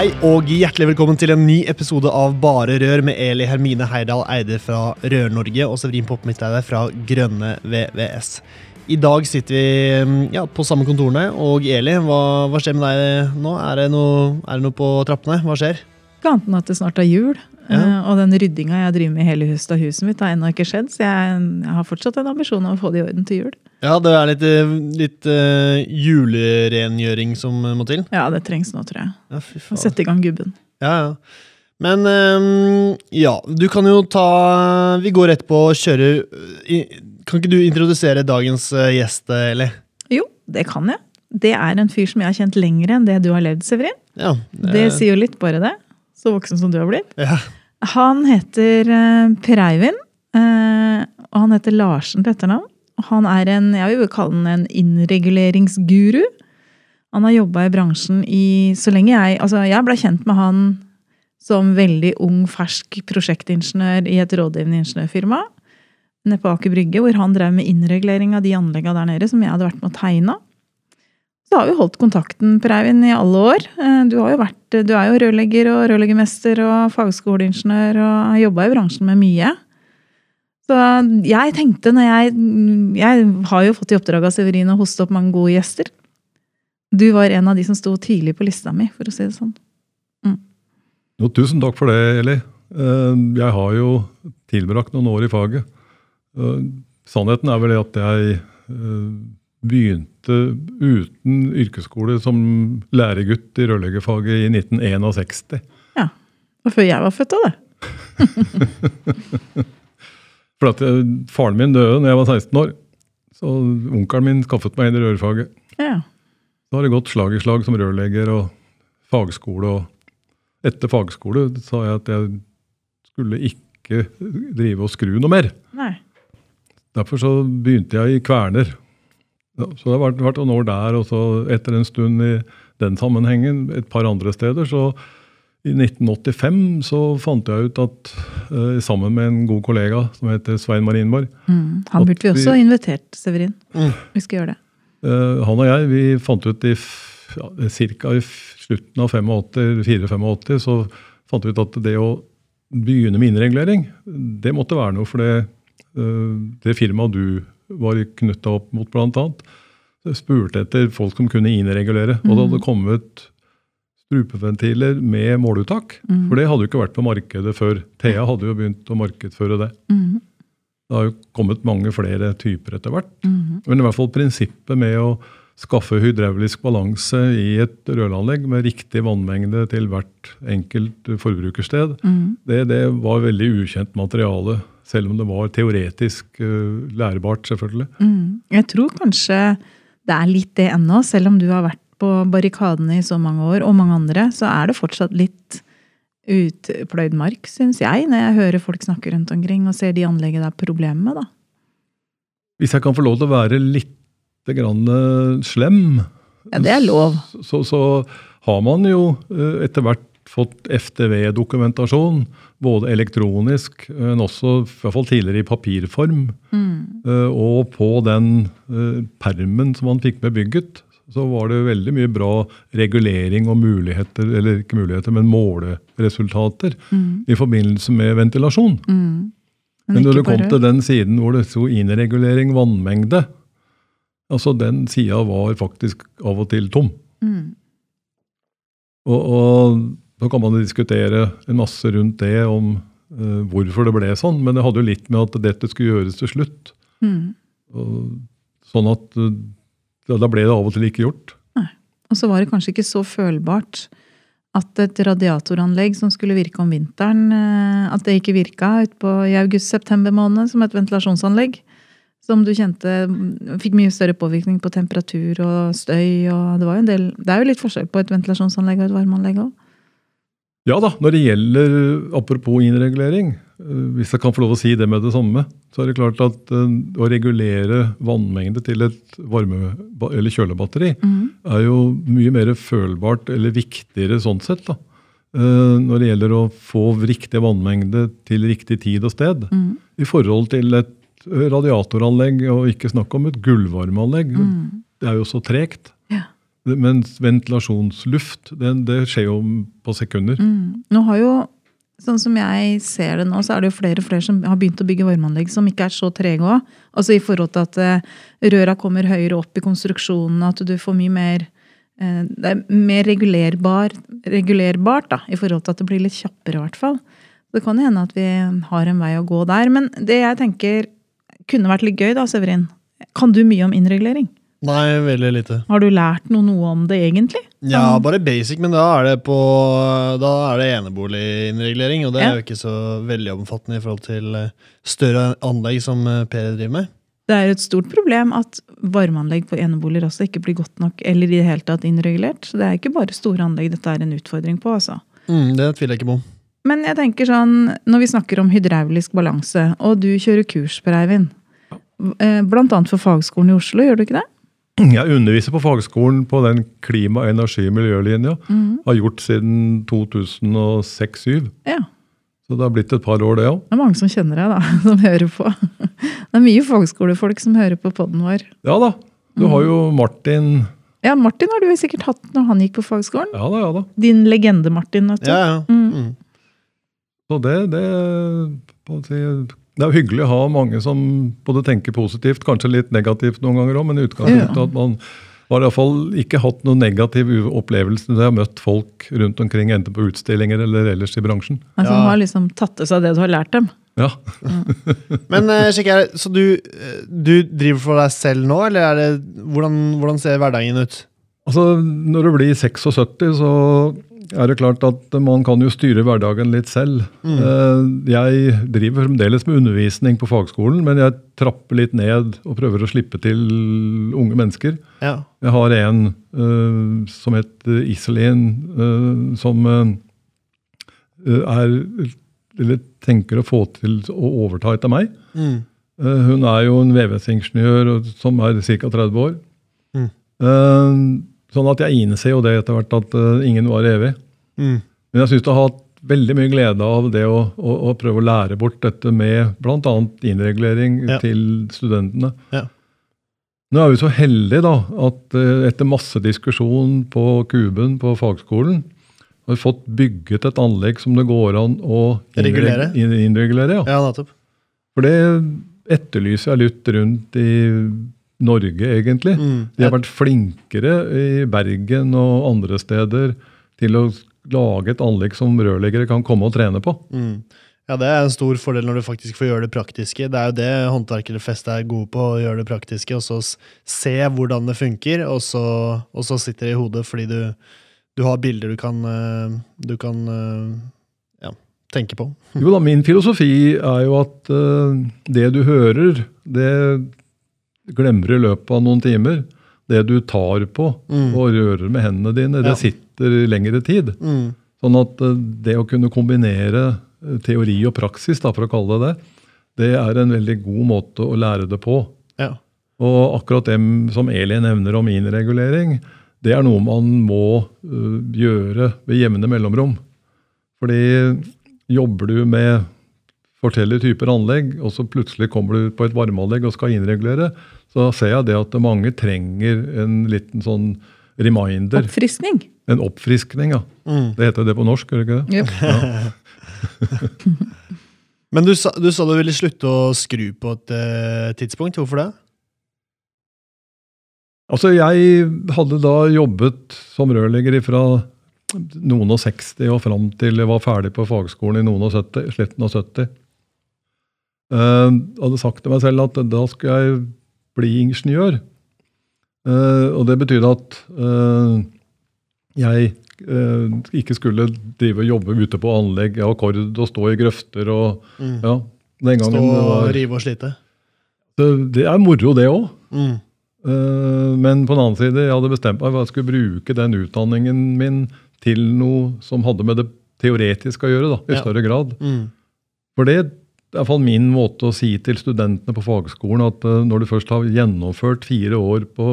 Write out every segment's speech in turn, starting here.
Hei og hjertelig velkommen til en ny episode av Bare Rør med Eli Hermine Heidal Eide fra Rør-Norge og Severin Poppmidtleide fra Grønne VVS. I dag sitter vi mm, ja, på samme kontorene, og Eli, hva, hva skjer med deg nå? Er det, noe, er det noe på trappene? Hva skjer? Ikke annet enn at det snart er jul. Ja. eh, Og den ryddinga jeg driver med i hele huset og huset mitt, har ennå ikke skjedd. Så jeg, har fortsatt en ambisjon om å få det i orden til jul. Ja, det er litt, eh, litt uh, julerengjøring som må til. Ja, det trengs nå, tror jeg. Ja, fy faen. Å sette i gang gubben. Ja, ja. Men um, ja, du kan jo ta Vi går rett på å kjøre Kan ikke du introdusere dagens gjest, Eli? Jo, det kan jeg. Det er en fyr som jeg har kjent lenger enn det du har levd, Severin. Ja, Det sier jo litt, bare det. Så voksen som du har blitt. ja. Han heter eh, Per Eivind, eh, og han heter Larsen til etternavn. Og Han er en, jeg vil kalle han en innreguleringsguru. Han har jobba i bransjen i så lenge jeg Altså, jeg ble kjent med han som veldig ung, fersk prosjektingeniør i et rådgivende ingeniørfirma nede på Aker Brygge, hvor han drev med innregulering av de anleggene der nede som jeg hadde vært med å tegne. Så har vi holdt kontakten, Per Eivind, i alle år. Eh, Du, jo vært, du er jo rørlegger og rørleggermester og fagskoleingeniør og har jobba i bransjen med mye. Så jeg tenkte når jeg Jeg har jo fått i oppdrag av Severin å hoste opp mange gode gjester. Du var en av de som sto tidlig på lista mi, for å si det sånn. Jo, tusen takk for det, Eli. Eh, Jeg har jo tilbrakt noen år i faget. Eh, Sannheten er vel det at jeg eh, begynte uten yrkesskole som læregutt i rørleggerfaget i 1961. Ja. Og før jeg var født av det. For at jeg, faren min døde da jeg var 16 år. Så onkelen min skaffet meg inn i rørfaget. Ja. Så har det gått slag i slag som rørlegger og fagskole. og Etter fagskole sa jeg at jeg skulle ikke drive og skru noe mer. Nei. Derfor så begynte jeg i Kverner. Ja, så det har vært, vært noen år der, og så etter en stund i den sammenhengen et par andre steder. Så i 1985 så fant jeg ut at eh, sammen med en god kollega som heter Svein Marienborg Mm. Han burde vi også vi- invitert, Severin. Mm. Vi skal gjøre det. eh, Han og jeg vi fant ut i ja, cirka i slutten av 85, 84-85 så fant vi ut at det å begynne med innregulering, det måtte være noe. For det, eh, det firmaet du var knytta opp mot, annet, spurte etter folk som kunne innregulere. Og det hadde kommet strupeventiler med måleuttak. Mm. For det hadde jo ikke vært på markedet før. Thea hadde jo begynt å markedsføre det. Mm. Det har jo kommet mange flere typer etter hvert. Mm. Men i hvert fall prinsippet med å skaffe hydraulisk balanse i et røranlegg med riktig vannmengde til hvert enkelt forbrukersted, Mm. det, det var veldig ukjent materiale. Selv om det var teoretisk eh, lærebart, selvfølgelig. Mm. Jeg tror kanskje det er litt det ennå, selv om du har vært på barrikadene i så mange år, og mange andre, så er det fortsatt litt utpløyd mark, syns jeg, når jeg hører folk snakke rundt omkring og ser de anlegget det er problemer med, da. Hvis jeg kan få lov til å være litt grann eh, slem, Ja, det er lov. så, så har man jo eh, etter hvert fått FDV-dokumentasjon, både elektronisk, men også i hvert fall tidligere i papirform. Mm. Eh, Og på den eh, permen som han fikk med bygget, så var det veldig mye bra regulering og muligheter, eller ikke muligheter, men måleresultater Mm. i forbindelse med ventilasjon. Mm. Men når du kom til den siden hvor det sto innregulering vannmengde, altså den sida var faktisk av og til tom. mm. Og, og så kan man diskutere en masse rundt det om uh, hvorfor det ble sånn, men det hadde jo litt med at dette skulle gjøres til slutt. Mm. Og, sånn at uh, da ble det av og til ikke gjort. Og så var det kanskje ikke så følbart at et radiatoranlegg som skulle virke om vinteren, eh, at det ikke virka utpå i august-september måned som et ventilasjonsanlegg. Som du kjente mm, fikk mye større påvirkning på temperatur og støy. og Det var jo en del, det er jo litt forskjell på et ventilasjonsanlegg og et varmeanlegg òg. Ja da, når det gjelder apropos innregulering, eh, hvis jeg kan få lov å si det med det samme, så er det klart at eh, å regulere vannmengde til et varme- eller kjølebatteri er jo mye mer følbart eller viktigere sånn sett. da. Eh, Når det gjelder å få riktig vannmengde til riktig tid og sted. I forhold til et radiatoranlegg, og ikke snakk om et gulvvarmeanlegg. Det er jo så tregt. Mens ventilasjonsluft, det, det skjer jo på sekunder. Mm. Nå har jo, sånn som jeg ser det nå, så er det jo flere og flere som har begynt å bygge varmeanlegg som ikke er så trege òg. Altså i forhold til at eh, røra kommer høyere opp i konstruksjonen, at du får mye mer eh, Det er mer regulerbar, regulerbart, da, i forhold til at det blir litt kjappere, i hvert fall. Det kan hende at vi har en vei å gå der. Men det jeg tenker kunne vært litt gøy, da, Severin. Kan du mye om innregulering? Nei, veldig lite. Har du lært noe, noe om det, egentlig? Ja, bare basic, men da er det på Da er det eneboliginnregulering, og det Ja. er jo ikke så veldig omfattende i forhold til eh, større anlegg som eh, Per driver med. Det er et stort problem at varmeanlegg på eneboliger også ikke blir godt nok eller i det hele tatt innregulert. Så det er ikke bare store anlegg dette er en utfordring på. altså. Mm, det tviler jeg ikke på. Men jeg tenker sånn, når vi snakker om hydraulisk balanse, og du kjører kurs, Per Eivind, eh, blant annet for Fagskolen i Oslo, gjør du ikke det? Jeg underviser på fagskolen på den klima-, energi- og miljølinja. Har gjort siden 2006-2007. Ja. Så det har blitt et par år, det òg. Det er mange som kjenner deg, da, som hører på. Det er mye fagskolefolk som hører på poden vår. Ja da. Du har jo Martin Ja, Martin har du sikkert hatt når han gikk på fagskolen. Ja da, ja da. Din legende, Martin. Ja, ja. Mm. Så det, det, si, det er jo hyggelig å ha mange som både tenker positivt, kanskje litt negativt noen ganger òg, men i utgangspunktet Ja. at man har i hvert fall ikke hatt noen negativ opplevelse når jeg har møtt folk rundt omkring, enten på utstillinger eller ellers i bransjen. Altså, Ja. Har liksom tatt til seg det du har lært dem. Ja. Men eh, sjekk her, så du, eh, du driver for deg selv nå, eller er det, hvordan, hvordan ser hverdagen ut? Altså, Når du blir 76, så er det klart at man kan jo styre hverdagen litt selv. Mm. Jeg driver fremdeles med undervisning på fagskolen, men jeg trapper litt ned og prøver å slippe til unge mennesker. Ja. Jeg har en uh, som heter Iselin, uh, som uh, er eller tenker å få til å overta etter meg. Mm. Eh, hun er jo en VVS-ingeniør som er ca. 30 år. Mm. Sånn at jeg innser jo det etter hvert at uh, ingen var evig. Mm. Men jeg syns det har hatt veldig mye glede av det å, å, å prøve å lære bort dette med bl.a. innregulering Ja. til studentene. Ja. Nå er vi så heldige da, at uh, etter masse diskusjon på Kuben på fagskolen, har vi fått bygget et anlegg som det går an å innregulere. Inn- innregulere. Ja. ja, nettopp. For det etterlyser jeg litt rundt i Norge, egentlig. Mm. De har vært flinkere i Bergen og andre steder til å lage et anlegg som rørleggere kan komme og trene på. Mm. Ja, det er en stor fordel når du faktisk får gjøre det praktiske. Det er jo det håndverkere flest er gode på, å gjøre det praktiske, og så se hvordan det funker, og så, og så sitter det i hodet fordi du, du har bilder du kan, eh, du kan eh, ja, tenke på. Jo da, Min filosofi er jo at eh, det du hører, det glemmer i løpet av noen timer. Det du tar på Mm. og rører med hendene dine, Ja. det sitter i lengre tid. Mm. Sånn at eh, det å kunne kombinere eh, teori og praksis, da, for å kalle det det, det er en veldig god måte å lære det på. Ja. Og akkurat det som Eli nevner om innregulering, det er noe man må øh, gjøre ved jevne mellomrom. Fordi jobber du med forskjellige typer anlegg, og så plutselig kommer du på et varmeanlegg og skal innregulere, så ser jeg det at mange trenger en liten sånn reminder. Oppfriskning. En oppfriskning, ja. Mm. Det heter det på norsk, gjør det ikke det? Yep. Men du sa, du sa du ville slutte å skru på et eh, tidspunkt. Hvorfor det? Altså, jeg hadde da jobbet som rørlegger fra noen og 60 og fram til jeg var ferdig på fagskolen i noen og 70, slutten av 70. Uh, hadde sagt til meg selv at da skulle jeg bli ingeniør. Eh, og det betydde at eh, jeg eh, ikke skulle drive og jobbe ute på anlegg av akkord og stå i grøfter og Mm. ja, den Stå gangen Stå og var rive og slite? Det, det er moro, det òg. Mm. Men på den annen side, jeg hadde bestemt meg for at jeg skulle bruke den utdanningen min til noe som hadde med det teoretiske å gjøre, da, i Ja. større grad. Mm. For det er i hvert fall min måte å si til studentene på fagskolen at eh, når du først har gjennomført fire år på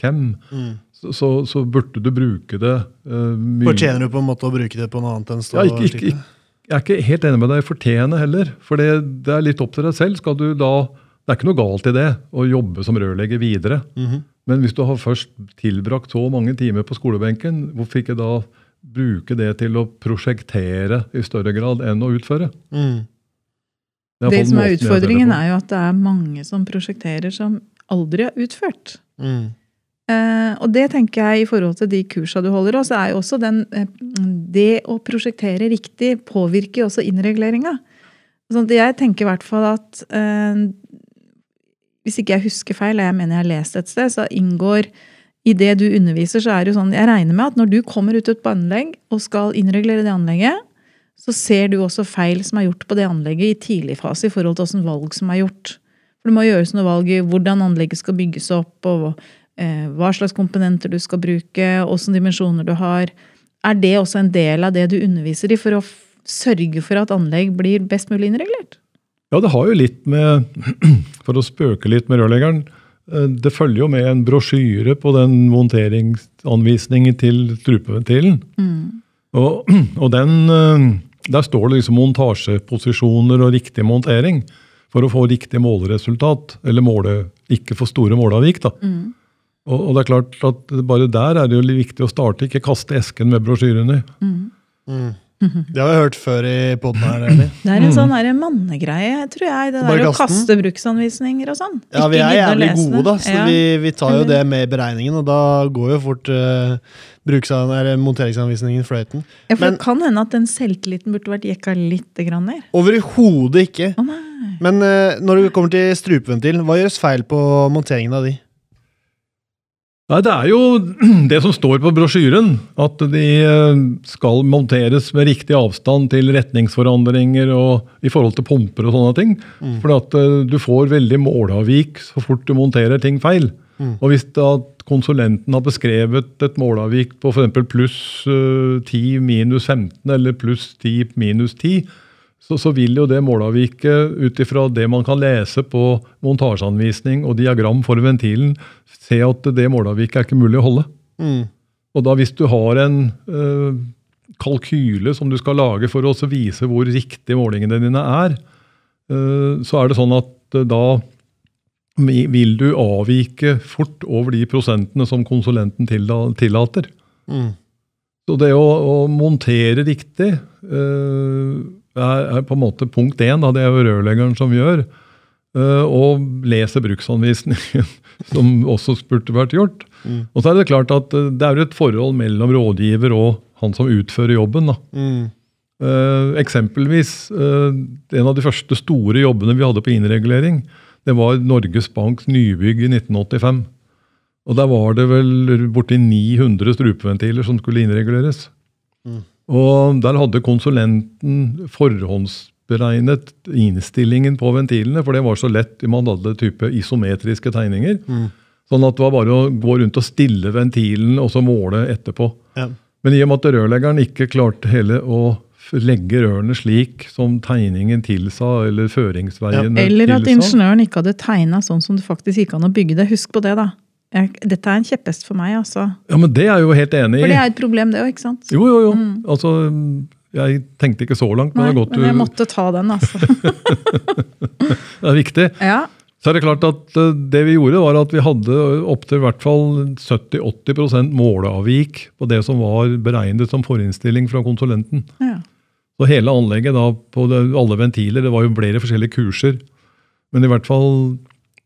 KEM, Mm. så, så, burde du bruke det uh, mye Fortjener du på en måte å bruke det på noe annet enn stå Ja, ikke, ikke, ikke, jeg er ikke helt enig med deg i fortjene heller. For det, det er litt opp til deg selv. Skal du da, det er ikke noe galt i det å jobbe som rørlegger videre. Mhm. Men hvis du har først tilbrakt så mange timer på skolebenken, hvorfor ikke da bruke det til å prosjektere i større grad enn å utføre? Mm. Hvert Det som er det utfordringen, er jo at det er mange som prosjekterer som aldri har utført. Mm. Eh, og det tenker jeg i forhold til de kursa du holder også, er jo også den eh, Det å prosjektere riktig påvirker jo også innreguleringa. Sånn jeg tenker i hvert fall at eh, Hvis ikke jeg husker feil, og jeg mener jeg har lest et sted, så inngår i det du underviser, så er det jo sånn Jeg regner med at når du kommer ut et anlegg og skal innregulere det anlegget, så ser du også feil som er gjort på det anlegget i tidlig fase i forhold til åssen valg som er gjort. For det må gjøres noe valg i hvordan anlegget skal bygges opp, og eh, hva slags komponenter du skal bruke, åssen dimensjoner du har. Er det også en del av det du underviser i, for å sørge for at anlegg blir best mulig innregulert? Ja, det har jo litt med For å spøke litt med rørleggeren. eh, Det følger jo med en brosjyre på den monteringsanvisningen til strupeventilen. Og, og den, eh, der står det liksom montasjeposisjoner og riktig montering for å få riktig måleresultat. Eller måle, ikke for store måleavvik. da. Og, og det er klart at bare der er det jo viktig å starte, ikke kaste esken med brosjyrene. i. Mm. Det har vi hørt før i poden her. Eller? Det er en sånn der mannegreie, tror jeg. Det Bare der å kaste bruksanvisninger og sånn. Ja, vi er jævlig gode, da. Så Ja. vi, vi tar jo det med i beregningen, og da går jo fort uh, monteringsanvisningen fløyten. Ja, for Men- det kan hende at den selvtilliten burde vært jekka litt grann ned. Overhodet ikke. Nei. Men uh, når det kommer til strupeventilen, hva gjøres feil på monteringen av de? Nei, Det er jo det som står på brosjyren, at de eh, skal monteres med riktig avstand til retningsforandringer og i forhold til pumper og sånne ting. For at eh, du får veldig målavvik så fort du monterer ting feil. Mm. Og hvis da konsulenten har beskrevet et målavvik på f.eks. pluss eh, 10 minus 15 eller pluss 10 minus 10, så, så vil jo det målavviket ut ifra det man kan lese på montasjeanvisning og diagram for ventilen, se at det målavviket er ikke mulig å holde. Mm. Og da hvis du har en øh, kalkyle som du skal lage for å også vise hvor riktig målingene dine er, øh, så er det sånn at øh, da vil du avvike fort over de prosentene som konsulenten tillater. Mm. Så det å, å montere riktig uh, er, er på en måte punkt én. Da. Det er jo rørleggeren som gjør. Uh, og leser bruksanvisningen, som også burde vært gjort. Mm. Og så er det klart at øh, det er et forhold mellom rådgiver og han som utfører jobben. da. Mm. Uh, eksempelvis, eh, en av de første store jobbene vi hadde på innregulering, det var Norges Banks nybygg i 1985. Og der var det vel borti 900 strupeventiler som skulle innreguleres. Mm. Og der hadde konsulenten forhåndsberegnet innstillingen på ventilene, for det var så lett man hadde type isometriske tegninger. Mm. Sånn at det var bare å gå rundt og stille ventilen og så måle etterpå. Ja. Men i og med at rørleggeren ikke klarte hele å legge rørene slik som tegningen tilsa, eller føringsveiene Eller at tilsa ingeniøren ikke hadde tegna sånn som det faktisk gikk an å bygge det. Husk på det, da. Jeg, dette er en kjepphest for meg, altså. Ja, men det er jeg jo helt enig i. For det er et problem, det òg, ikke sant? Jo, jo, jo. Altså, jeg tenkte ikke så langt, men Nei, det er godt du men jeg måtte ta den, altså. Det er viktig. Ja. Så er det klart at eh, det vi gjorde, var at vi hadde opptil i hvert fall 70-80% måleavvik på det som var beregnet som forinnstilling fra konsulenten. ja. Så hele anlegget da, på det, alle ventiler, det var jo flere forskjellige kurser. Men i hvert fall,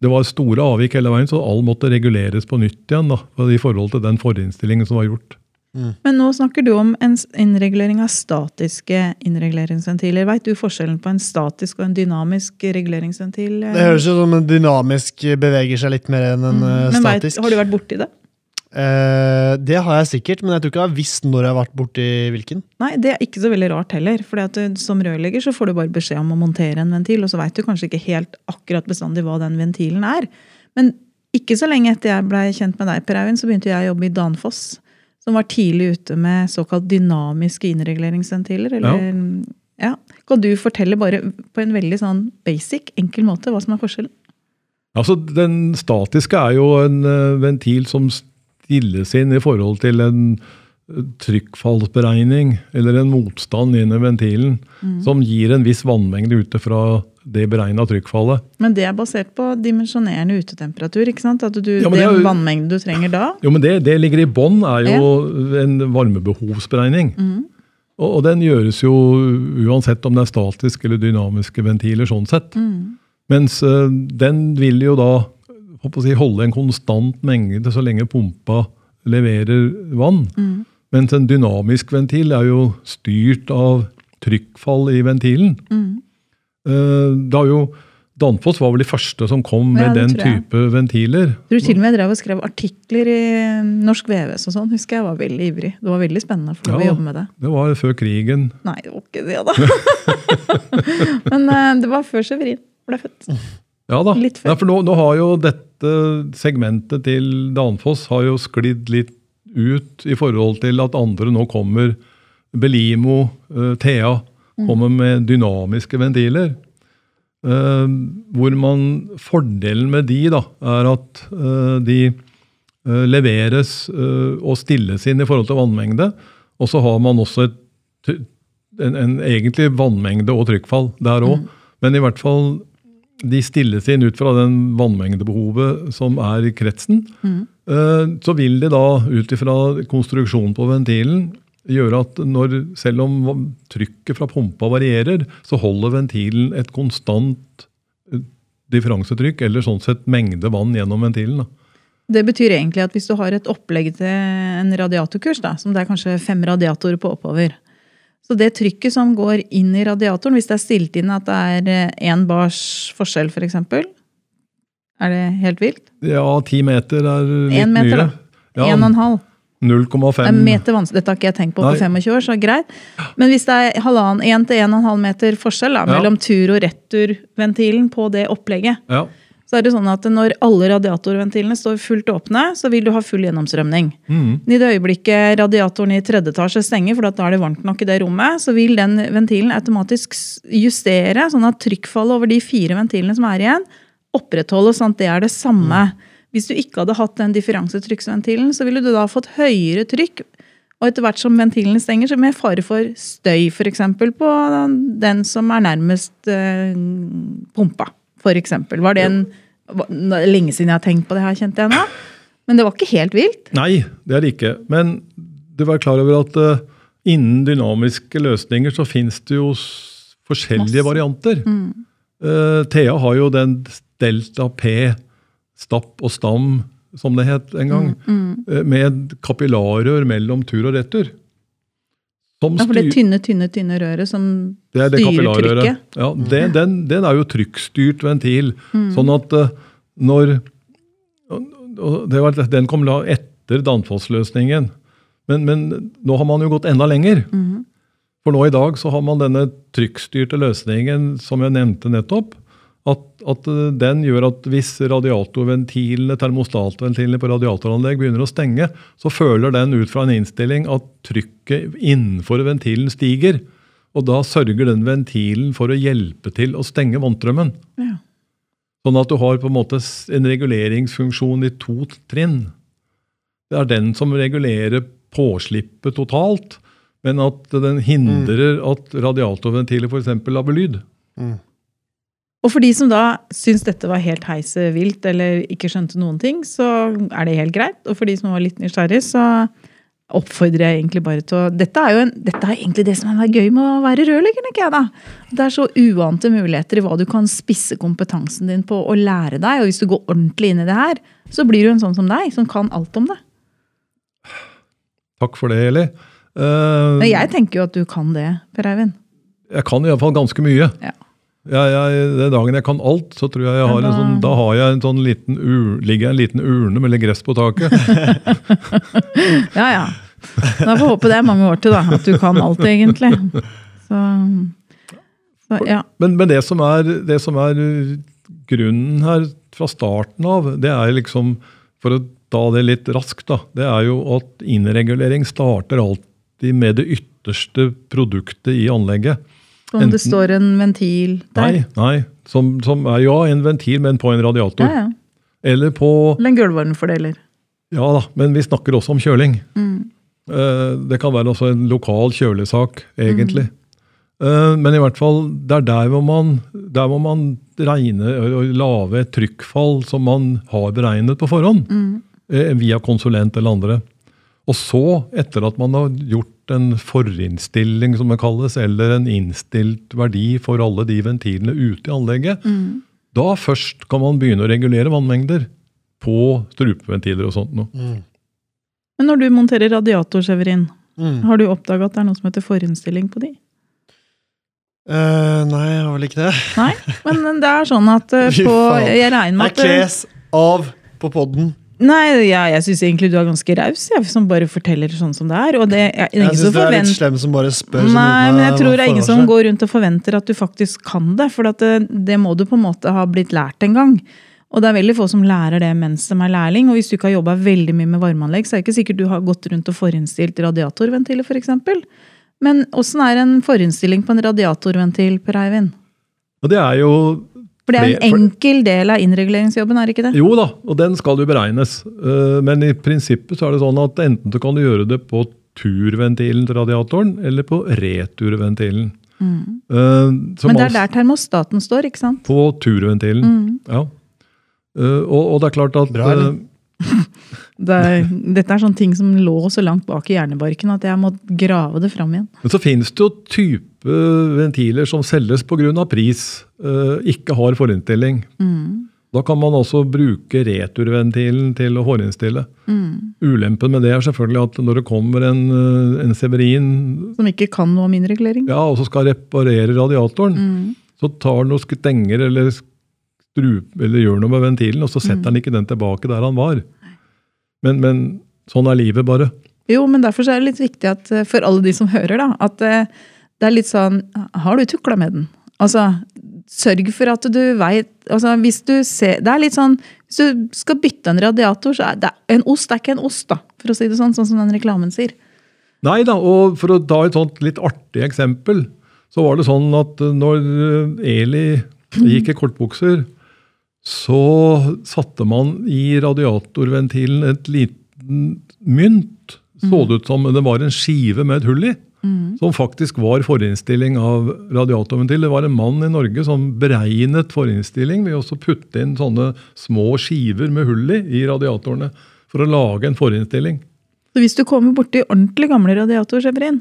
det var store avvik hele veien, så all måtte reguleres på nytt igjen da, i forhold til den forinnstillingen som var gjort. Men nå snakker du om en innregulering av statiske innreguleringsventiler. Veit du forskjellen på en statisk og en dynamisk reguleringsventil? Det høres jo som en dynamisk beveger seg litt mer enn en eh, Mm. Men vet, har du vært borti det? Eh, det har jeg sikkert, men jeg tror ikke jeg har visst når jeg har vært borti hvilken. Nei, det er ikke så veldig rart heller. For som rørlegger så får du bare beskjed om å montere en ventil, og så veit du kanskje ikke helt akkurat bestandig hva den ventilen er. Men ikke så lenge etter jeg blei kjent med deg, Per Eivind, så begynte jeg å jobbe i Danfoss. Som var tidlig ute med såkalt dynamiske innreguleringsventiler. Eller, ja. ja. Kan du fortelle bare på en veldig sånn basic, enkel måte hva som er forskjellen? Altså, Den statiske er jo en uh, ventil som stilles inn i forhold til en eh, trykkfallsberegning eller en motstand inn ventilen, mm. som gir en viss vannmengde ute fra det beregna trykkfallet. Men det er basert på dimensjonerende utetemperatur? ikke sant? At du, ja, det, er vannmengden du trenger da? Jo, men Det, det ligger i bånn, er jo ja. en varmebehovsberegning. Mm. Og, og, den gjøres jo uansett om det er statiske eller dynamiske ventiler. sånn sett. Mm. Mens uh, den vil jo da si, holde en konstant mengde så lenge pumpa leverer vann. Mm. Mens en dynamisk ventil er jo styrt av trykkfall i ventilen. Mm. Det da jo Danfoss var vel de første som kom med ja, den type ventiler. Du til og med drev og skrev artikler i Norsk VVS og sånn. husker jeg var veldig ivrig. Det var veldig spennende for ja, å jobbe med det. Det var før krigen. Nei, det var ikke det, da. Men uh, det var før Severin ble født. Ja da. Litt før. Ja, for nå, nå, har jo dette segmentet til Danfoss har jo sklidd litt ut i forhold til at andre nå kommer. Belimo, uh, Thea kommer med dynamiske ventiler. Uh, hvor man, Fordelen med de da, er at uh, de leveres og stilles inn i forhold til vannmengde. Og så har man også et, en, en, egentlig vannmengde og trykkfall der òg. Mm. Men i hvert fall de stilles inn ut fra den vannmengdebehovet som er i kretsen. Mm. Så vil de da, ut ifra konstruksjonen på ventilen, gjøre at når, selv om trykket fra pumpa varierer, så holder ventilen et konstant eh, differansetrykk, eller sånn sett mengde vann gjennom ventilen. Da. Det betyr egentlig at hvis du har et opplegg til en radiatorkurs, da, som det er kanskje fem radiatorer på oppover, så det trykket som går inn i radiatoren, hvis det er stilt inn at det er én eh, bars forskjell, f.eks., for eksempel, er det helt vilt? Ja, ti meter er litt meter, mye. Da. En og en halv. 0,5 Meter vanskelig, Dette har ikke jeg tenkt på på 25 år, så greit. Men hvis det er halvannen, 1 til 1,5 meter forskjell da, mellom tur- og returventilen på det opplegget, ja. Så er det sånn at når alle radiatorventilene står fullt åpne, så vil du ha full gjennomstrømning. Mm. I det øyeblikket radiatoren i tredje etasje stenger, for da er det varmt nok i det rommet, så vil den ventilen automatisk justere, sånn at trykkfallet over de fire ventilene som er igjen, opprettholdes sånn at det er det samme. Mm. Hvis du ikke hadde hatt den differansetrykksventilen, så ville du da fått høyere trykk. Og etter hvert som ventilene stenger, så med fare for støy, f.eks. på den som er nærmest øh, pumpa. Eksempel. Var det en Lenge siden jeg har tenkt på det her, kjente jeg nå. Men det var ikke helt vilt? Nei, det er det ikke. Men du var klar over at uh, innen dynamiske løsninger så fins det jo forskjellige Masse. varianter. Mm. Uh, Thea har jo den delta P stapp og stam, som det het en gang, mm, mm. med kapillarrør mellom tur og retur. Ja, for det tynne, tynne tynne røret som det det styrer trykket? Ja, det, den, den, er jo trykkstyrt ventil. Mm. Sånn at uh, når var, Den kom etter Danfoss-løsningen. Men, men, nå har man jo gått enda lenger. Mm. For nå i dag så har man denne trykkstyrte løsningen som jeg nevnte nettopp. At, at, den gjør at hvis radiatorventilene, termostatventilene på radiatoranlegg begynner å stenge, så føler den ut fra en innstilling at trykket innenfor ventilen stiger. Og da sørger den ventilen for å hjelpe til å stenge vannstrømmen. Ja. Sånn at du har på en måte en reguleringsfunksjon i to trinn. Det er den som regulerer påslippet totalt, men at den hindrer mm. at radiatorventiler f.eks. lager lyd. Mm. Og for de som da syns dette var helt heise vilt eller ikke skjønte noen ting, så er det helt greit. Og for de som var litt nysgjerrig, så oppfordrer jeg egentlig bare til å Dette er jo en, dette er egentlig det som er gøy med å være rørlegger, ikke jeg da. Det er så uante muligheter i hva du kan spisse kompetansen din på å lære deg. Og hvis du går ordentlig inn i det her, så blir du en sånn som deg, som kan alt om det. Takk for det, Eli. Uh, Men jeg tenker jo at du kan det, Per Eivind. Jeg kan iallfall ganske mye. Ja. Jeg, jeg, den dagen jeg kan alt, så tror jeg jeg har en sånn, da har jeg en sånn liten ur, ligger en liten urne med litt gress på taket. Ja, ja. Da får vi håpe det er mange år til, da. At du kan alt, egentlig. Så, så ja. Men, men det, som er, det som er grunnen her fra starten av, det er liksom For å ta det litt raskt, da. Det er jo at innregulering starter alltid med det ytterste produktet i anlegget. Om det står en ventil der. Nei, nei. Som, som er ja, en ventil, men på en radiator. Ja, ja. Eller på Eller en gulvvarmefordeler. Ja da, men vi snakker også om kjøling. Mm. Eh, Det kan være også en lokal kjølesak, egentlig. Mm. Eh, Men i hvert fall, det er der hvor man, der hvor man regner og lage et trykkfall som man har beregnet på forhånd. Mm. eh, Via konsulent eller andre. Og så, etter at man har gjort en forinnstilling, som det kalles, eller en innstilt verdi for alle de ventilene ute i anlegget, Mm. da først kan man begynne å regulere vannmengder på strupeventiler og sånt noe. Men når du monterer radiator, Severin, Mm. har du oppdaga at det er noe som heter forinnstilling på de? Uh, nei, jeg har vel ikke det. Nei, men det er sånn at uh, på. Jeg regner med at Jeg kles av på podden. Nei, ja, jeg syns egentlig du er ganske raus, som bare forteller sånn som det er. Og det, jeg, er Jeg syns som du er litt slem som bare spør. Nei, men jeg tror det er ingen som går rundt og forventer at du faktisk kan det. For at det, det må du på en måte ha blitt lært en gang. Og det er veldig få som lærer det mens de er lærling. Og hvis du ikke har jobba veldig mye med varmeanlegg, så er det ikke sikkert du har gått rundt og forinnstilt radiatorventiler, f.eks. Men åssen er en forinnstilling på en radiatorventil, Per Eivind? Og det er jo For det er en for- enkel del av innreguleringsjobben, er det ikke det? Jo da, og den skal jo beregnes. Eh, Men i prinsippet så er det sånn at enten så kan du gjøre det på turventilen til radiatoren, eller på returventilen. Eh, som Mm. Men det er der termostaten står, ikke sant? På turventilen, Mm. ja. Eh, Og, og det er klart at Bra, eller? Det er, dette er sånne ting som lå så langt bak i hjernebarken at jeg må grave det fram igjen. Men så finnes det jo type ventiler som selges pga. pris, eh, ikke har forinnstilling. Mm. Da kan man også bruke returventilen til å forinnstille. Mm. Ulempen med det er selvfølgelig at når det kommer en, eh, en Severin Som ikke kan noe om innregulering. ja, og så skal reparere radiatoren, Mm. så tar den og stenger eller strup, eller gjør noe med ventilen, og så setter han ikke den tilbake der han var. Men, men sånn er livet bare. Jo, men derfor så er det litt viktig at eh, for alle de som hører, da, at eh, det er litt sånn Har du tukla med den? Altså, sørg for at du veit altså, Hvis du ser Det er litt sånn Hvis du skal bytte en radiator, så er det en ost er ikke en ost, da, for å si det sånn, sånn som den reklamen sier. Nei da, og for å ta et sånt litt artig eksempel, så var det sånn at når eh, Eli gikk i kortbukser, så satte man i radiatorventilen et liten mynt. Så det ut som det var en skive med et hull i, som faktisk var forinnstilling av radiatorventil. Det var en mann i Norge som beregnet forinnstilling ved å putte inn sånne små skiver med hull i i radiatorene for å lage en forinnstilling. Så hvis du kommer borti ordentlig gamle radiatorer, Severin,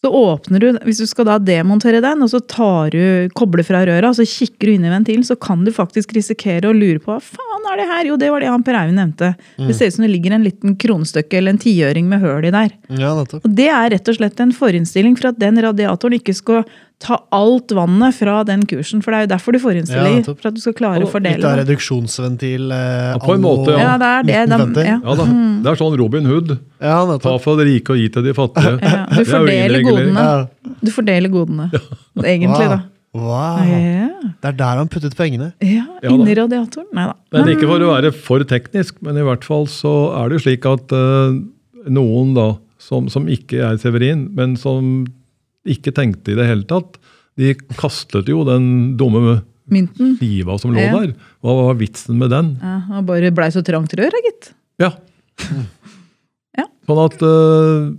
så åpner du, hvis du skal da demontere den, og så tar du, kobler fra røra, og så kikker du inn i ventilen, så kan du faktisk risikere å lure på hva faen er det her? Jo, det var det han Per Eivind nevnte. Det ser ut som det ligger en liten kronestykke eller en tiøring med høl i der. Ja. Og det er rett og slett en forinnstilling for at den radiatoren ikke skal ta alt vannet fra den kursen. For det er jo derfor du Ja, forinstiller, nettopp. for at du skal klare å fordele. Litt av reduksjonsventil. Eh, Ja, på en måte, Ja, det er det. De, ja. Ja da, Det er sånn Robin Hood. Ja, Ta fra de rike og gi til de fattige. Ja, du er fordeler godene. Ja. Du fordeler godene, egentlig, da. Wow. Ja, Det er der han puttet pengene. ja Ja inni radiatoren. Nei da. Men ikke for å være for teknisk, men i hvert fall så er det jo slik at uh, noen da, som, som ikke er Severin, men som ikke tenkte i det hele tatt, de kastet jo den dumme Mynten. skiva som lå Ja. der. Hva var vitsen med den? Ja, det bare blei så trangt rør, gitt. Ja. Ja. Sånn at uh,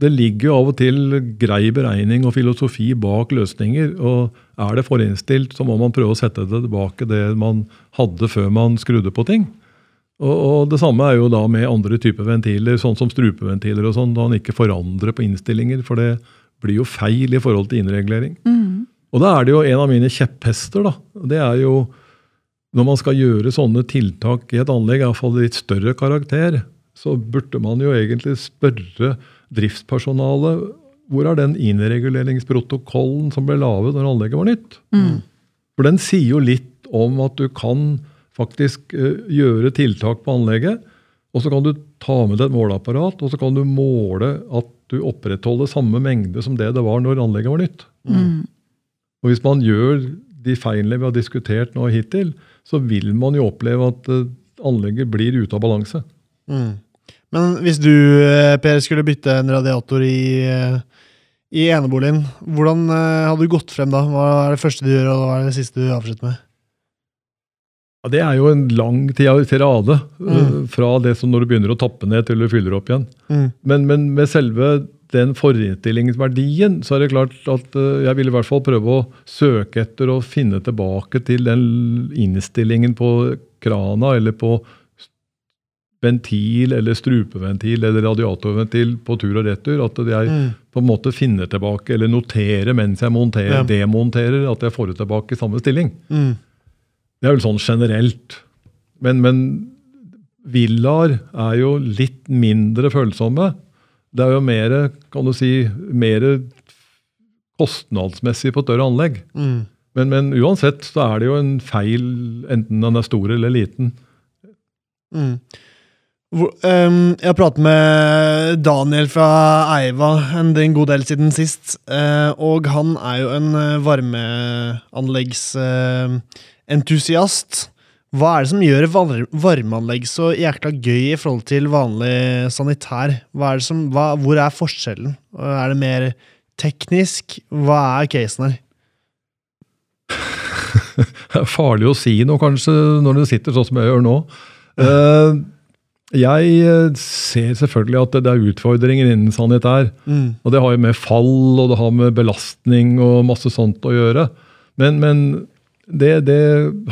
det ligger jo av og til grei beregning og filosofi bak løsninger. og Er det forinnstilt, så må man prøve å sette det tilbake det man hadde før man skrudde på ting. Og, og Det samme er jo da med andre typer ventiler, sånn som strupeventiler og sånn, da man ikke forandrer på innstillinger, for det blir jo feil i forhold til innregulering. Mm. Og da er det jo en av mine kjepphester. da, Det er jo når man skal gjøre sånne tiltak i et anlegg, iallfall litt større karakter, så burde man jo egentlig spørre driftspersonalet hvor er den innreguleringsprotokollen som ble laget når anlegget var nytt? For den sier jo litt om at du kan faktisk uh, gjøre tiltak på anlegget, og så kan du ta med deg et måleapparat, og så kan du måle at du opprettholder samme mengde som det det var når anlegget var nytt. Og hvis man gjør de feilene vi har diskutert nå hittil, så vil man jo oppleve at uh, anlegget blir ute av balanse. Mm. Men hvis du, eh, Per, skulle bytte en radiator i, eh, i eneboligen, hvordan eh, hadde du gått frem da? Hva er det første du gjør, og hva er det siste du avslutter med? Ja, det er jo en lang tirade. Mm. Fra det som når du begynner å tappe ned til du fyller opp igjen. Mm. Men, men med selve den forinnstillingsverdien, så er det klart at jeg vil i hvert fall prøve å søke etter og finne tilbake til den innstillingen på krana eller på ventil eller strupeventil eller radiatorventil på tur og retur. At jeg Mm. på en måte finner tilbake eller noterer mens jeg monterer, Ja. demonterer at jeg får det tilbake i samme stilling. Mm. Det er vel sånn generelt. Men, men villaer er jo litt mindre følsomme. Det er jo mer, kan du si, mer kostnadsmessig på større anlegg. Mm. Men, men uansett så er det jo en feil, enten den er stor eller liten. Mm. Ehm, jeg har pratet med Daniel fra Eiva en, god del siden sist, eh, og han er jo en eh, varmeanleggsentusiast. Hva er det som gjør var varmeanlegg så jækla gøy i forhold til vanlig sanitær? Er det som, hva, hvor er forskjellen? Er det mer teknisk? Hva er casen her? Det er farlig å si noe, kanskje, når du sitter sånn som jeg gjør nå. Eh, jeg eh, ser selvfølgelig at det er utfordringer innen sanitær. Mm. Og det har jo med fall og det har med belastning og masse sånt å gjøre. Men, men det, det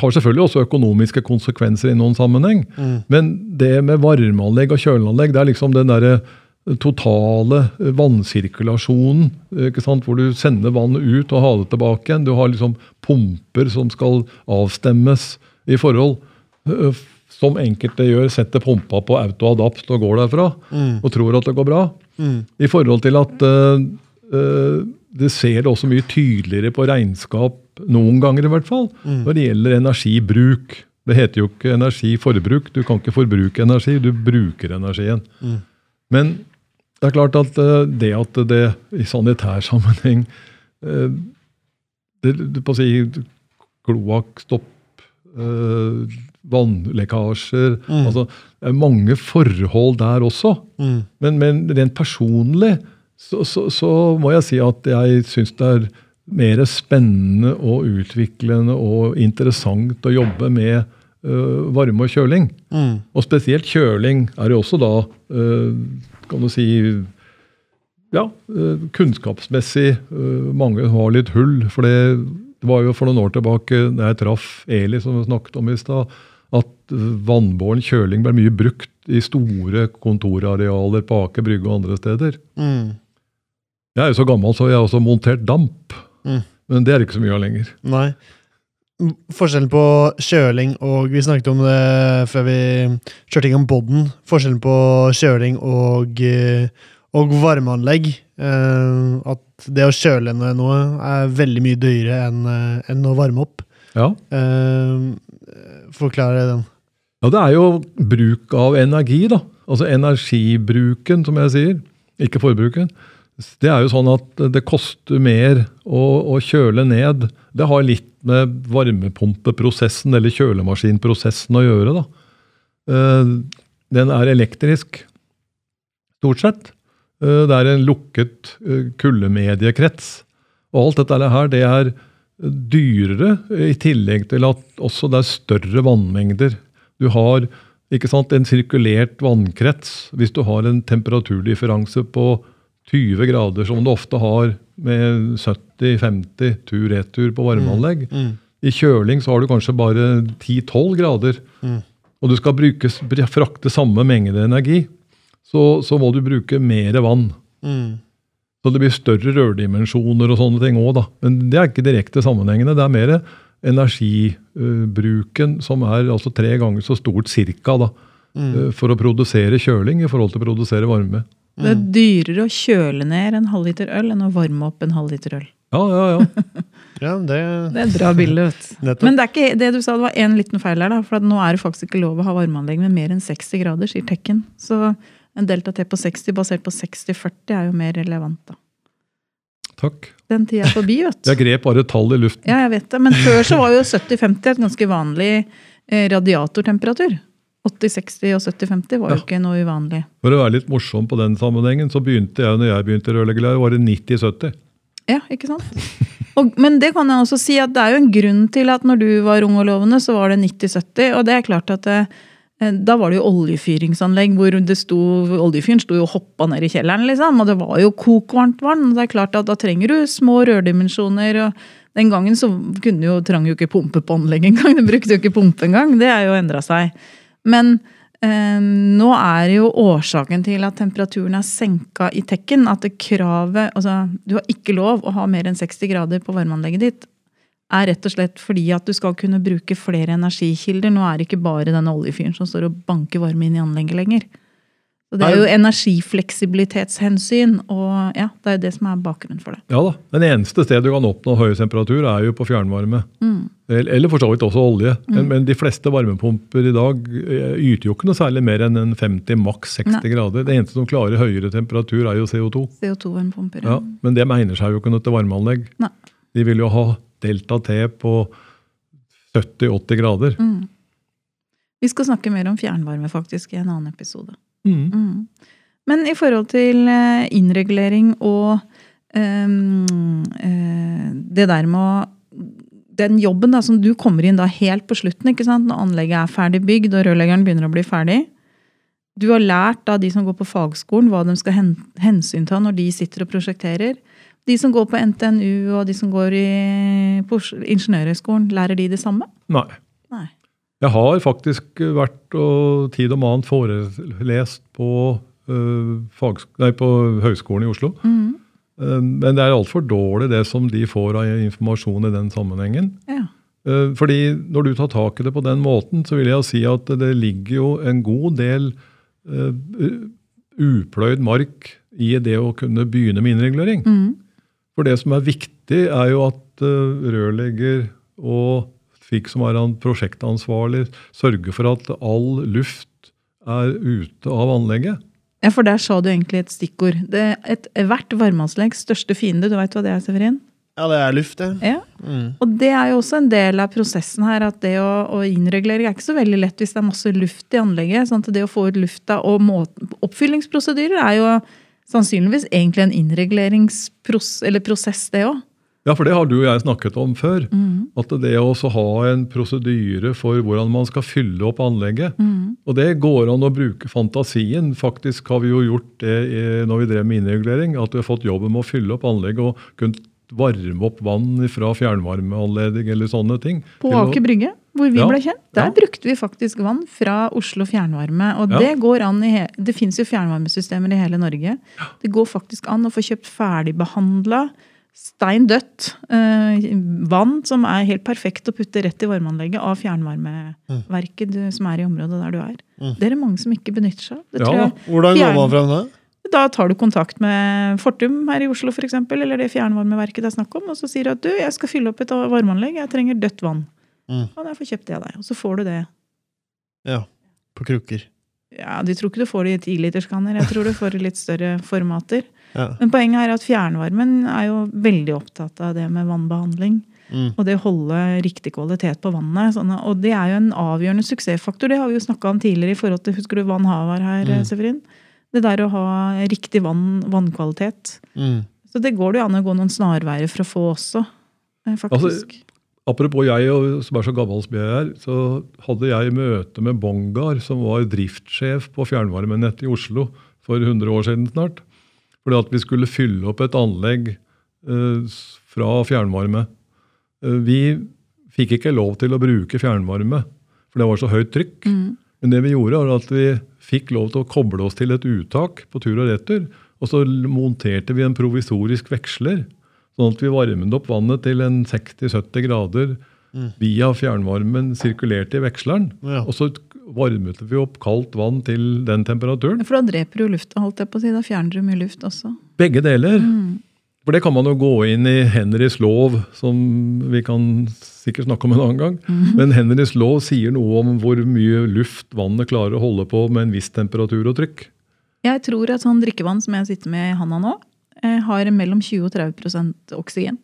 har selvfølgelig også økonomiske konsekvenser i noen sammenheng. Mm. Men det med varmeanlegg og kjøleanlegg, det er liksom den derre totale vannsirkulasjonen, hvor du sender vannet ut og har det tilbake igjen. Du har liksom pumper som skal avstemmes i forhold. Som enkelte gjør, setter pumpa på auto-adapt og går derfra Mm. og tror at det går bra. Mm. I forhold til at uh, uh, det ser det også mye tydeligere på regnskap, noen ganger i hvert fall, Mm. når det gjelder energibruk. Det heter jo ikke energiforbruk. Du kan ikke forbruke energi, du bruker energien. Mm. Men det er klart at uh, det at det i sanitær sammenheng det, på å si kloakkstopp, vannlekkasjer Mm. altså Det er mange forhold der også. Mm. Men, men rent personlig så, så, så må jeg si at jeg syns det er mer spennende og utviklende og interessant å jobbe med øh, varme og kjøling. Mm. Og spesielt kjøling er jo også da, øh, kan du si ja, øh, kunnskapsmessig mange har litt hull. For det, det var jo for noen år tilbake da jeg traff Eli, som vi snakket om i stad, at vannbåren kjøling ble mye brukt i store kontorarealer på Aker Brygge og andre steder. Mm. Jeg er jo så gammel, så jeg har også montert damp. Mm. Men det er ikke så mye av lenger. Nei. Forskjellen på kjøling og Vi snakket om det før vi kjørte i gang boden. Forskjellen på kjøling og, eh, og varmeanlegg. eh, At det å kjøle ned noe er veldig mye dyrere enn eh, enn å varme opp. Ja. Forklare den. Ja, det er jo bruk av energi, da. Altså energibruken, som jeg sier. Ikke forbruken. Det er jo sånn at det koster mer å, å kjøle ned. Det har litt med varmepumpeprosessen eller kjølemaskinprosessen å gjøre, da. Eh, Den er elektrisk, stort sett. Eh, Det er en lukket eh, kuldemediekrets. Og alt dette her, det er dyrere, i tillegg til at også det er større vannmengder. Du har sant, en sirkulert vannkrets. Hvis du har en temperaturdifferanse på 20 grader, som du ofte har med 70-50 tur-retur på varmeanlegg. Mm. I kjøling så har du kanskje bare 10-12 grader. Mm. Og du skal bruke, frakte samme mengde energi, så, så må du bruke mer vann. Mm. Så det blir større rørdimensjoner og sånne ting òg, da. Men det er ikke direkte sammenhengende. Det er mer energibruken som er altså tre ganger så stort cirka da, Mm. eh, for å produsere kjøling i forhold til å produsere varme. Det er dyrere å kjøle ned en halvliter øl enn å varme opp en halvliter øl. Ja, ja, ja. Ja, det, Det er et bra bilde. vet du. Men det er ikke det du sa, det var en liten feil her. da, For at nå er det faktisk ikke lov å ha varmeanlegg med mer enn 60 grader, sier Tekken. Så en delta T på 60 basert på 60-40 er jo mer relevant, da. Takk. Den tida er forbi, vet du. Jeg grep bare tall i luften. Ja, jeg vet det. Men før så var jo 70-50 et ganske vanlig eh, radiatortemperatur. 80-60 og 70-50 var jo Ja. ikke noe uvanlig. For å være litt morsom på den sammenhengen, så begynte jeg når jeg begynte i rørleggerlære, var det 90-70. Ja, ikke sant? Og, men det kan jeg også si at det er jo en grunn til at når du var ung og lovende, så var det 90-70. Og det er klart at det, eh, da var det jo oljefyringsanlegg hvor det sto, oljefyren sto jo og hoppa ned i kjelleren, liksom. Og det var jo kokvarmt vann. og Det er klart at da trenger du små rørdimensjoner. og den gangen så kunne jo, trang jo ikke pumpe på anlegg engang. Du brukte jo ikke pumpe engang. Det er jo endra seg. Men eh, nå er jo årsaken til at temperaturen er senka i tekken, at det kravet Altså, du har ikke lov å ha mer enn 60 grader på varmeanlegget ditt, er rett og slett fordi at du skal kunne bruke flere energikilder. Nå er det ikke bare denne oljefyren som står og banker varme inn i anlegget lenger. Så det er jo energifleksibilitetshensyn, og ja, det er det som er bakgrunnen for det. Ja da. Den eneste stedet du kan oppnå høy temperatur, er jo på fjernvarme. Eller eller for så vidt også olje. Men, men de fleste varmepumper i dag eh, yter jo ikke noe særlig mer enn 50, maks 60 Nei. grader. Det eneste som klarer høyere temperatur, er jo CO2. CO2-varmepumper. Ja, men det egner seg jo ikke noe til varmeanlegg. Nei. De vil jo ha delta T på 70-80 grader. Vi skal snakke mer om fjernvarme faktisk i en annen episode. Mm. Mm. Men i forhold til eh, innregulering og um, det der med å Den jobben da, som du kommer inn da helt på slutten, ikke sant? når anlegget er ferdig bygd og rørleggeren begynner å bli ferdig. Du har lært av de som går på fagskolen, hva de skal hen hensynta når de sitter og prosjekterer. De som går på NTNU og de som går i, på Ingeniørhøgskolen, lærer de det samme? Nei. Nei. Jeg har faktisk vært og tid om annet forelest på, øh, nei, på Høgskolen i Oslo. Mm. Men det er altfor dårlig det som de får av informasjon i den sammenhengen. Ja. Fordi når du tar tak i det på den måten, så vil jeg si at det ligger jo en god del uh, upløyd mark i det å kunne begynne med innregulering. Mhm. For det som er viktig, er jo at eh, rørlegger og fikk som er han prosjektansvarlig, sørger for at all luft er ute av anlegget. Ja, for der sa du egentlig et stikkord. Det, et, hvert varmeanleggs største fiende, du veit hva det er, Severin? Ja, det er luft, det. Ja. Mm. Og det er jo også en del av prosessen her, at det å, å innregulere er ikke så veldig lett hvis det er masse luft i anlegget. sånn at det å få ut lufta og må, Oppfyllingsprosedyrer er jo sannsynligvis egentlig en innreguleringsprosess, det òg. Ja, for det har du og jeg snakket om før. At det å ha en prosedyre for hvordan man skal fylle opp anlegget. Og det går an å bruke fantasien. Faktisk har vi jo gjort det når vi drev med innregulering. At vi har fått jobben med å fylle opp anlegget og kunnet varme opp vann fra fjernvarmeanlegg eller sånne ting. På Aker Brygge, hvor vi Ja, ble kjent, der ja. brukte vi faktisk vann fra Oslo Fjernvarme. Og Ja. det går an i Det fins jo fjernvarmesystemer i hele Norge. Det går faktisk an å få kjøpt ferdigbehandla, stein dødt eh, vann som er helt perfekt å putte rett i varmeanlegget av fjernvarmeverket du, som er i området der du er. Mm. Det er det mange som ikke benytter seg av. Ja Hvordan går man frem det? da tar du kontakt med Fortum her i Oslo for eksempel, eller det fjernvarmeverket det er snakk om, og så sier du at du, jeg skal fylle opp et varmeanlegg, jeg trenger dødt vann. Mm. Kan jeg få kjøpt det av deg? Og så får du det. Ja, på krukker. Ja, De tror ikke du får det i tiliterskanner, jeg tror du får det litt større formater. Ja. Men poenget er at fjernvarmen er jo veldig opptatt av det med vannbehandling. Mm. Og det å holde riktig kvalitet på vannet. Sånn, og det er jo en avgjørende suksessfaktor. Det har vi jo snakka om tidligere i forhold til Husker du Vann Havar her, Mm. Severin? Det der å ha riktig vann, vannkvalitet. Mm. Så det går det jo an å gå noen snarveier for å få også, faktisk. faktisk. Apropos jeg som er så gammel som jeg er, så hadde jeg møte med Bongar, som var driftssjef på fjernvarmenettet i Oslo for 100 år siden snart. Fordi at vi skulle fylle opp et anlegg eh, fra fjernvarme. Eh, vi fikk ikke lov til å bruke fjernvarme, for det var så høyt trykk. Mm. Men det vi gjorde, var at vi fikk lov til å koble oss til et uttak på tur og retur. Og så monterte vi en provisorisk veksler, sånn at vi varmet opp vannet til en 60-70 grader Mm. via fjernvarmen sirkulerte i veksleren. Ja. Og så varmet vi opp kaldt vann til den temperaturen. For da dreper du lufta, holdt jeg på å si. Da fjerner du mye luft også. Begge deler. For det kan man jo gå inn i Henrys lov, som vi kan sikkert snakke om en annen gang. Men Henrys lov sier noe om hvor mye luft vannet klarer å holde på med en viss temperatur og trykk. Jeg tror at sånn drikkevann som jeg sitter med i handa nå, har mellom 20 og 30 oksygen.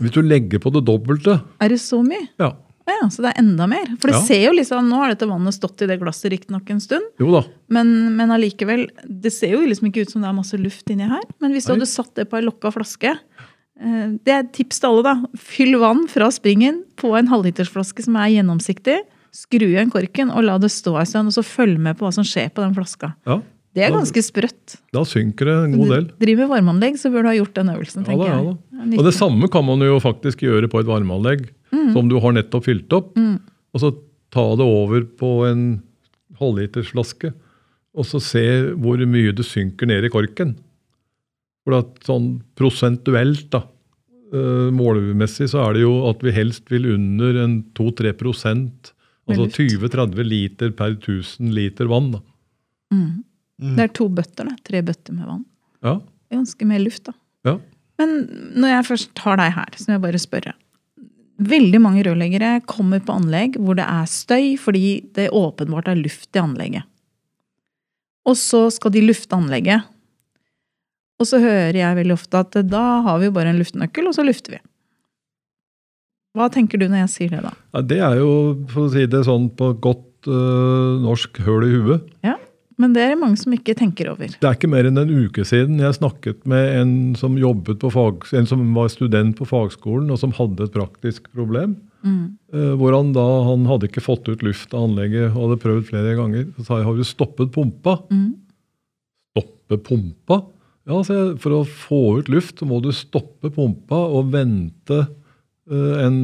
Hvis du legger på det dobbelte Er det så mye? ja, Ah, ja, så det er enda mer. For det Ja. ser jo liksom, Nå har dette vannet stått i det glasset riktignok en stund, Jo da. men, men allikevel Det ser jo liksom ikke ut som det er masse luft inni her. Men hvis du Nei. hadde satt det på ei lokka flaske eh, Det er et tips til alle, da. Fyll vann fra springen på en halvlitersflaske som er gjennomsiktig. Skru igjen korken og la det stå en stund, og så følg med på hva som skjer på den flaska. Ja, Det er ganske sprøtt. Da synker det en god del. Du driver med varmeanlegg, så bør du ha gjort den øvelsen, Ja tenker da, ja jeg. da. Er Og det samme kan man jo faktisk gjøre på et varmeanlegg som du har nettopp fylt opp. Og så ta det over på en halvlitersflaske, og så se hvor mye det synker ned i korken. For at sånn prosentuelt, da, målmessig, så er det jo at vi helst vil under en 2-3 prosent, altså 20-30 liter per 1000 liter vann. Da. Mm. Det er to bøtter, da. Tre bøtter med vann. Ja, Ganske mye luft, da. ja. Men når jeg først har deg her, så må jeg bare spørre. Veldig mange rørleggere kommer på anlegg hvor det er støy fordi det åpenbart er luft i anlegget. Og så skal de lufte anlegget. Og så hører jeg veldig ofte at da har vi jo bare en luftenøkkel, og så lufter vi. Hva tenker du når jeg sier det, da? Ja, det er jo, for å si det sånn på godt eh, norsk, høl i huet. Ja, Men det er det mange som ikke tenker over. Det er ikke mer enn en uke siden jeg snakket med en som på fag, en som var student på fagskolen og som hadde et praktisk problem. Mm. eh, Hvor han da, han hadde ikke fått ut luft av anlegget og hadde prøvd flere ganger. Så sa jeg har du stoppet pumpa? Mm. Stoppe pumpa? Ja, sa jeg, For å få ut luft så må du stoppe pumpa og vente eh, en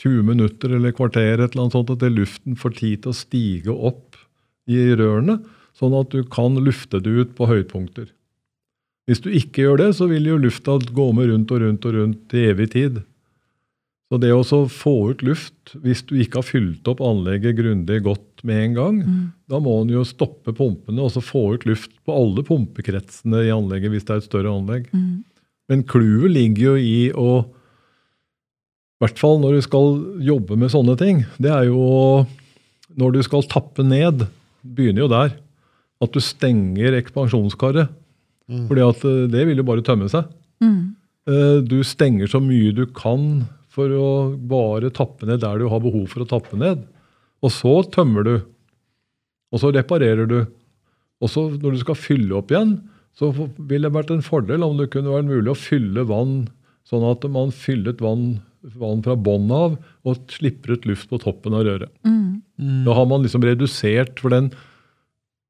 20 minutter eller kvarter et eller annet sånt, at luften får tid til å stige opp i rørene, sånn at du kan lufte det ut på høydepunkter. Hvis du ikke gjør det, så vil jo lufta gå med rundt og rundt og rundt til evig tid. Så det å få ut luft, hvis du ikke har fylt opp anlegget grundig godt med en gang, da må en jo stoppe pumpene og så få ut luft på alle pumpekretsene i anlegget hvis det er et større anlegg. Mm. Men clouet ligger jo i å I hvert fall når du skal jobbe med sånne ting, det er jo Når du skal tappe ned, begynner jo der. At du stenger ekspansjonskaret. Fordi at eh, det vil jo bare tømme seg. Mm. Eh, Du stenger så mye du kan for å bare tappe ned der du har behov for å tappe ned. Og så tømmer du. Og så reparerer du. Og så når du skal fylle opp igjen, så ville det vært en fordel om det kunne vært mulig å fylle vann sånn at man fyllet vann, vann fra bånn av og slipper ut luft på toppen av røret. Mm. Da har man liksom redusert for den,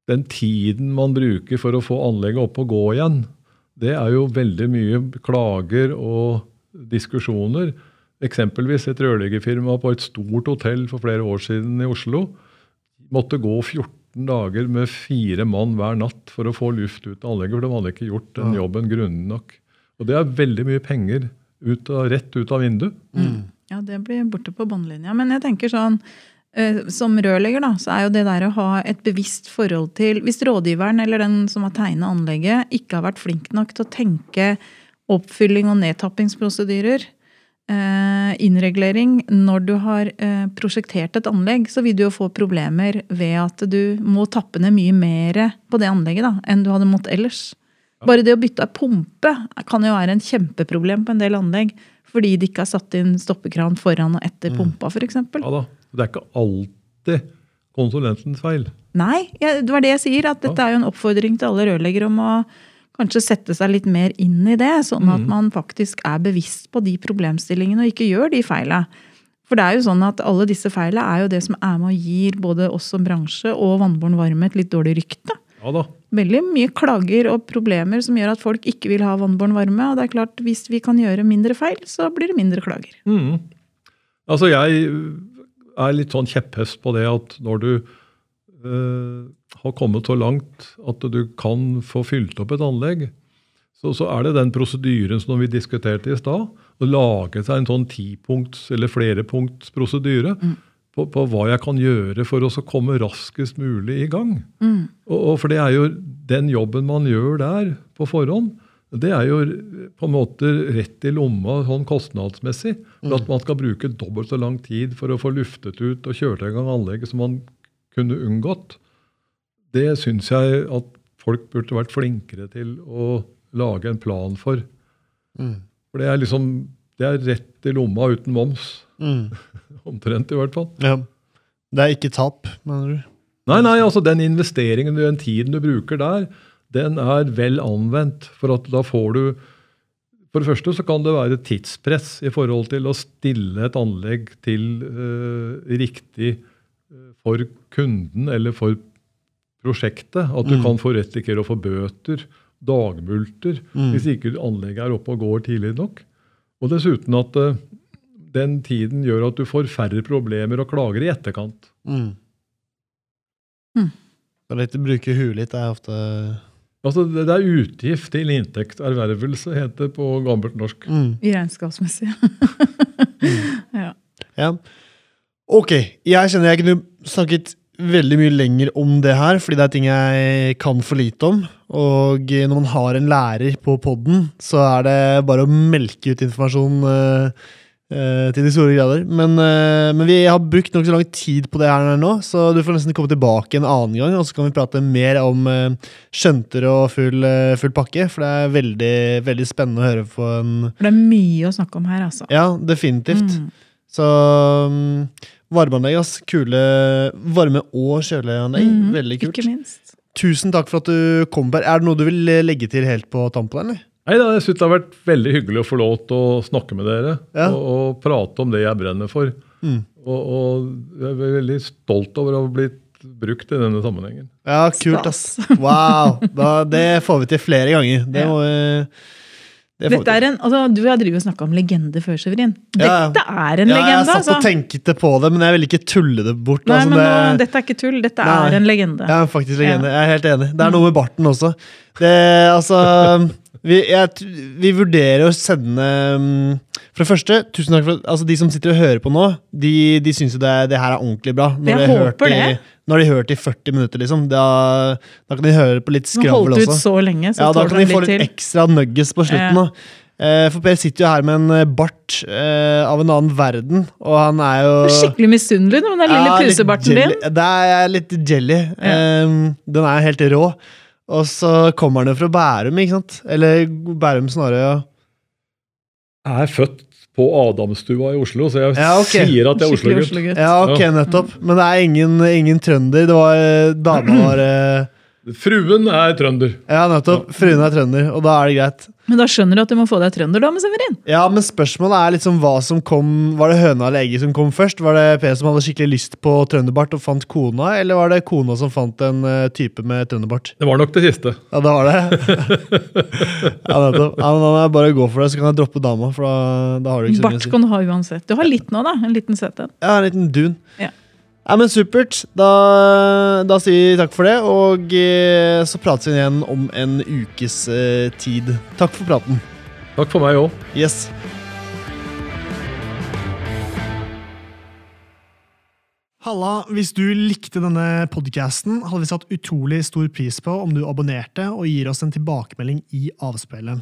den tiden man bruker for å få anlegget opp og gå igjen. Det er jo veldig mye klager og diskusjoner. Eksempelvis et rørleggerfirma på et stort hotell for flere år siden i Oslo måtte gå 14 dager med fire mann hver natt for å få luft ut av anlegget, for de hadde ikke gjort den jobben grundig nok. Og det er veldig mye penger ut av, rett ut av vinduet. Ja, det blir borte på båndlinja. Men jeg tenker sånn, som rørlegger da, så er jo det der å ha et bevisst forhold til Hvis rådgiveren eller den som har tegnet anlegget, ikke har vært flink nok til å tenke oppfylling og nedtappingsprosedyrer, innreglering innregulering Når du har eh, prosjektert et anlegg, så vil du jo få problemer ved at du må tappe ned mye mer på det anlegget da, enn du hadde måttet ellers. Bare det å bytte av pumpe kan jo være en kjempeproblem på en del anlegg. Fordi de ikke har satt inn stoppekran foran og etter pumpa, f.eks. Ja da, Det er ikke alltid konsulentens feil. Nei, ja, det var det jeg sier. At dette er jo en oppfordring til alle rørleggere om å kanskje sette seg litt mer inn i det. Sånn at man faktisk er bevisst på de problemstillingene og ikke gjør de feila. For det er jo sånn at alle disse feila er jo det som er med og gir både oss som bransje og vannbåren varme et litt dårlig rykte. Ja da. Veldig mye klager og problemer som gjør at folk ikke vil ha vannbåren varme. Og det er klart, hvis vi kan gjøre mindre feil, så blir det mindre klager. Mm. Altså, jeg er litt sånn kjepphest på det at når du eh, har kommet så langt at du kan få fylt opp et anlegg, så, så er det den prosedyren som vi diskuterte i stad. Å lage seg en sånn tipunkts- eller flerepunktsprosedyre prosedyre på, på hva jeg kan gjøre for å komme raskest mulig i gang. Mm. Og, og For det er jo den jobben man gjør der på forhånd, det er jo på en måte rett i lomma sånn kostnadsmessig. For at man skal bruke dobbelt så lang tid for å få luftet ut og kjørt i gang anlegget som man kunne unngått. Det syns jeg at folk burde vært flinkere til å lage en plan for. Mm. For det er liksom det er rett i lomma uten moms. Mm. Omtrent, i hvert fall. Ja. Det er ikke tap, mener du? Nei, nei, altså den investeringen, den tiden du bruker der, den er vel anvendt. For at da får du For det første så kan det være tidspress i forhold til å stille et anlegg til eh, riktig eh, for kunden eller for prosjektet. At du Mm. kan få risikere å få bøter, dagmulter, Mm. hvis ikke anlegget er oppe og går tidlig nok. Og dessuten at eh, den tiden gjør at du får færre problemer og klager i etterkant. Mm. Mm. Så litt bruke huet litt er ofte Altså, det, det er utgift til inntektservervelse, heter det på gammelt norsk. mm. I regnskapsmessig. ja. Ja. Ok, jeg kjenner jeg kunne snakket veldig mye lenger om det her, fordi det er ting jeg kan for lite om. Og når man har en lærer på podden, så er det bare å melke ut informasjon eh, eh, til de store grader. Men, uh, men vi har brukt nokså lang tid på det her nå, så du får nesten komme tilbake en annen gang, og så kan vi prate mer om uh, skjønter og full, full pakke, for det er veldig, veldig spennende å høre på en For det er mye å snakke om her, altså. Ja, definitivt. Mm. Så um, varmeanlegg, ass. Kule varme- og kjøleanlegg. Mhm, Veldig kult. Tusen takk for at du kom, Per. Er det noe du vil legge til helt på tampen, eller? Nei, da, Jeg syns det har vært veldig hyggelig å få lov til å snakke med dere Ja. og, og prate om det jeg brenner for. Mm. Og, og jeg er veldig stolt over å ha blitt brukt i denne sammenhengen. Ja, kult, ass. Wow. Da, det får vi til flere ganger. Det må vi det Dette er en, altså, du har drevet og snakka om legende før, Severin. Dette ja. Er en ja, jeg satt altså. og tenkte på det, men jeg ville ikke tulle det bort. Nei, altså, men nå, det, dette er ikke tull. Dette Nei. er en legende. Jeg er faktisk legende. Ja. Jeg er helt enig. Det er noe med barten også. Det, altså vi, jeg, vi vurderer å sende um, For det første, tusen takk for altså De som sitter og hører på nå, de, de syns jo det, det her er ordentlig bra. Når Jeg de håper i, det. Når de har hørt i 40 minutter, liksom. Da, da kan de høre på litt skravl også. så lenge, så Ja, da kan de få litt litt ekstra nuggets på slutten. Ja. Eh, For Per sitter jo her med en eh, bart eh, av en annen verden, og han er jo skikkelig misunnelig med den lille Ja, pusebarten din. Det er litt jelly. Um, den er helt rå. Og så kommer han jo fra Bærum, ikke sant? Eller Bærum Snarøya. Ja. Jeg er født på Adamstua i Oslo, så jeg Ja, okay. sier at jeg er Oslo-gutt. Oslo-gutt. ja, ok, nettopp. Men det er ingen, ingen trønder. Det var eh, Dama var eh, Fruen er trønder. Ja, nettopp. Fruen er trønder, og da er det greit. Men da skjønner du at du må få deg trønder, da, med Severin. Ja, men spørsmålet er liksom hva som kom Var det høna eller egget som kom først? Var det Per som hadde skikkelig lyst på trønderbart og fant kona, eller var det kona som fant en eh, type med trønderbart? Det var nok det siste. Ja, det var det. ja, nettopp. Ja, men da må jeg bare gå for det, så kan jeg droppe dama. For da, da har du ikke så mye å Bart kan du ha uansett. Du har litt nå, da. En liten søt en. Ja, en liten dun. Ja. Ja, men Supert. Da, da sier vi takk for det, og eh, så prates vi igjen om en ukes eh, tid. Takk for praten. Takk for meg òg. Yes. Halla, hvis du likte denne podcasten, hadde vi satt utrolig stor pris på om du abonnerte og gir oss en tilbakemelding i avspilleren.